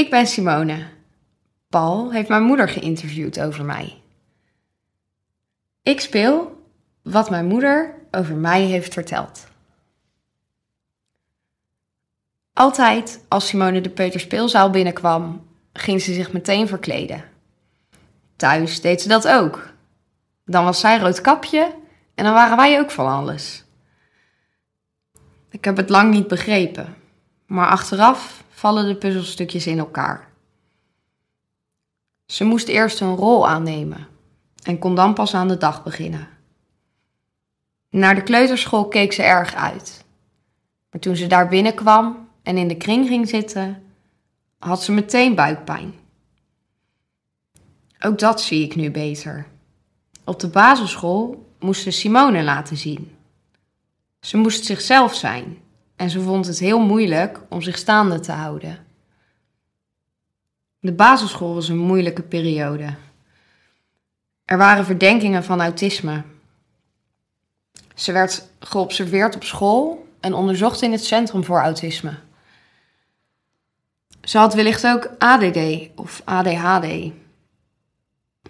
Ik ben Simone. Paul heeft mijn moeder geïnterviewd over mij. Ik speel wat mijn moeder over mij heeft verteld. Altijd als Simone de peuterspeelzaal binnenkwam, ging ze zich meteen verkleden. Thuis deed ze dat ook. Dan was zij rood kapje en dan waren wij ook van alles. Ik heb het lang niet begrepen, maar achteraf vallen de puzzelstukjes in elkaar. Ze moest eerst een rol aannemen en kon dan pas aan de dag beginnen. Naar de kleuterschool keek ze erg uit. Maar toen ze daar binnenkwam en in de kring ging zitten, had ze meteen buikpijn. Ook dat zie ik nu beter. Op de basisschool moest ze Simone laten zien. Ze moest zichzelf zijn en ze vond het heel moeilijk om zich staande te houden. De basisschool was een moeilijke periode. Er waren verdenkingen van autisme. Ze werd geobserveerd op school en onderzocht in het Centrum voor Autisme. Ze had wellicht ook ADD of ADHD. De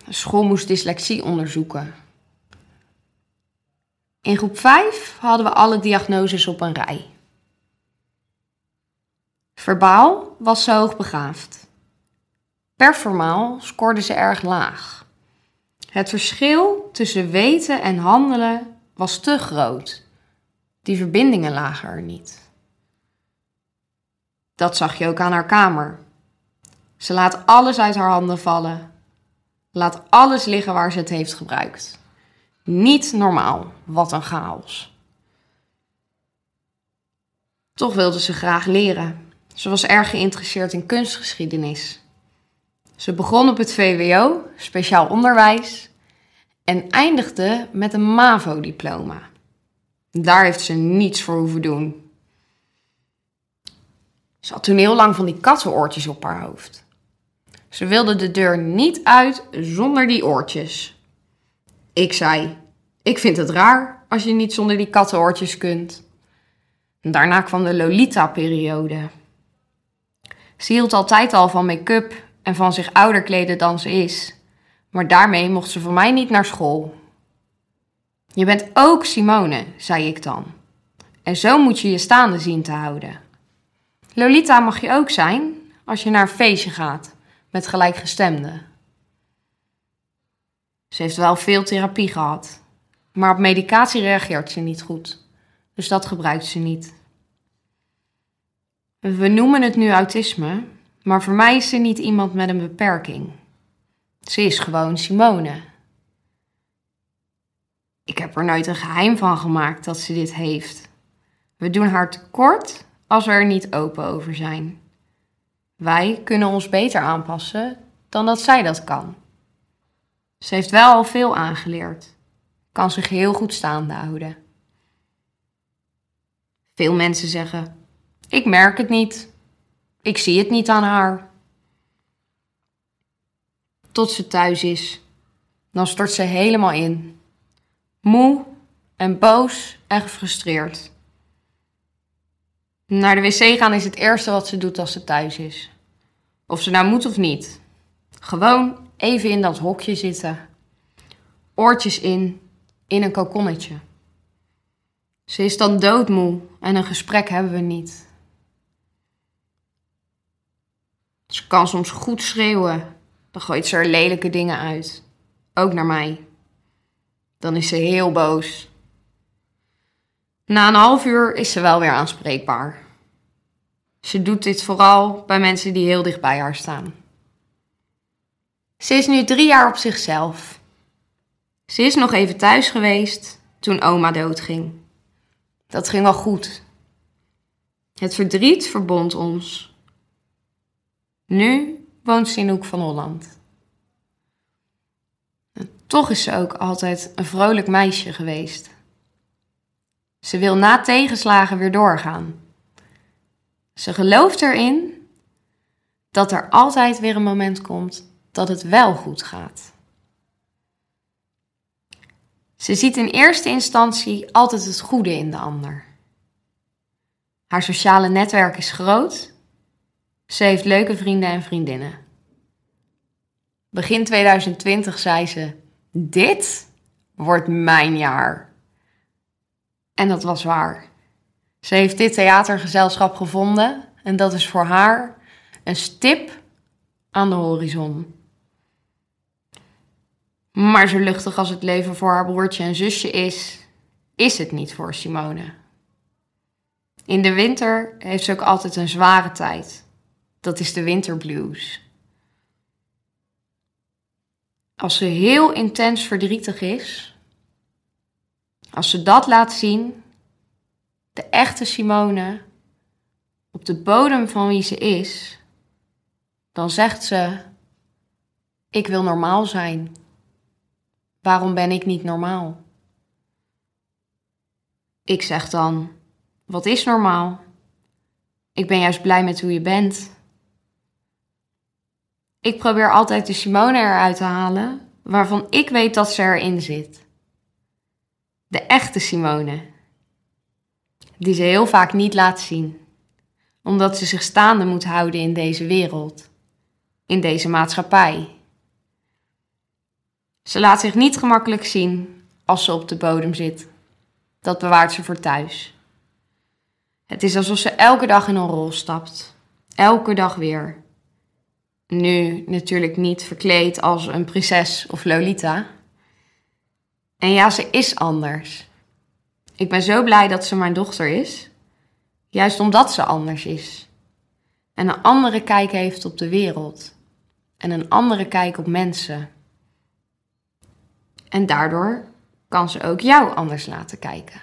school moest dyslexie onderzoeken. In groep 5 hadden we alle diagnoses op een rij. Verbaal was ze hoogbegaafd. Performaal scoorde ze erg laag. Het verschil tussen weten en handelen was te groot. Die verbindingen lagen er niet. Dat zag je ook aan haar kamer. Ze laat alles uit haar handen vallen. Laat alles liggen waar ze het heeft gebruikt. Niet normaal, wat een chaos. Toch wilde ze graag leren. Ze was erg geïnteresseerd in kunstgeschiedenis. Ze begon op het VWO, speciaal onderwijs, en eindigde met een MAVO-diploma. Daar heeft ze niets voor hoeven doen. Ze had toen heel lang van die kattenoortjes op haar hoofd. Ze wilde de deur niet uit zonder die oortjes. Ik zei: Ik vind het raar als je niet zonder die kattenoortjes kunt. Daarna kwam de Lolita-periode. Ze hield altijd al van make-up en van zich ouder kleden dan ze is. Maar daarmee mocht ze voor mij niet naar school. Je bent ook Simone, zei ik dan. En zo moet je je staande zien te houden. Lolita mag je ook zijn als je naar een feestje gaat met gelijkgestemden. Ze heeft wel veel therapie gehad, maar op medicatie reageert ze niet goed. Dus dat gebruikt ze niet. We noemen het nu autisme, maar voor mij is ze niet iemand met een beperking. Ze is gewoon Simone. Ik heb er nooit een geheim van gemaakt dat ze dit heeft. We doen haar tekort als we er niet open over zijn. Wij kunnen ons beter aanpassen dan dat zij dat kan. Ze heeft wel al veel aangeleerd, kan zich heel goed staande houden. Veel mensen zeggen: Ik merk het niet, ik zie het niet aan haar. Tot ze thuis is, dan stort ze helemaal in. Moe en boos en gefrustreerd. Naar de wc gaan is het eerste wat ze doet als ze thuis is. Of ze nou moet of niet. Gewoon even in dat hokje zitten. Oortjes in, in een kokonnetje. Ze is dan doodmoe en een gesprek hebben we niet. Ze kan soms goed schreeuwen. Dan gooit ze er lelijke dingen uit. Ook naar mij. Dan is ze heel boos. Na een half uur is ze wel weer aanspreekbaar. Ze doet dit vooral bij mensen die heel dicht bij haar staan. Ze is nu drie jaar op zichzelf. Ze is nog even thuis geweest toen oma doodging. Dat ging wel goed. Het verdriet verbond ons. Nu woont ze in Hoek van Holland. toch is ze ook altijd een vrolijk meisje geweest. Ze wil na tegenslagen weer doorgaan. Ze gelooft erin dat er altijd weer een moment komt dat het wel goed gaat. Ze ziet in eerste instantie altijd het goede in de ander. Haar sociale netwerk is groot Ze heeft leuke vrienden en vriendinnen. Begin 2020 zei ze: Dit wordt mijn jaar. En dat was waar. Ze heeft dit theatergezelschap gevonden en dat is voor haar een stip aan de horizon. Maar zo luchtig als het leven voor haar broertje en zusje is, is het niet voor Simone. In de winter heeft ze ook altijd een zware tijd. Dat is de winterblues. Als ze heel intens verdrietig is, als ze dat laat zien, de echte Simone, op de bodem van wie ze is, dan zegt ze: Ik wil normaal zijn. Waarom ben ik niet normaal? Ik zeg dan: Wat is normaal? Ik ben juist blij met hoe je bent. Ik probeer altijd de Simone eruit te halen waarvan ik weet dat ze erin zit. De echte Simone. Die ze heel vaak niet laat zien, omdat ze zich staande moet houden in deze wereld, in deze maatschappij. Ze laat zich niet gemakkelijk zien als ze op de bodem zit. Dat bewaart ze voor thuis. Het is alsof ze elke dag in een rol stapt. Elke dag weer. Nu natuurlijk niet verkleed als een prinses of Lolita. En ja, ze is anders. Ik ben zo blij dat ze mijn dochter is. Juist omdat ze anders is. En een andere kijk heeft op de wereld. En een andere kijk op mensen. En daardoor kan ze ook jou anders laten kijken.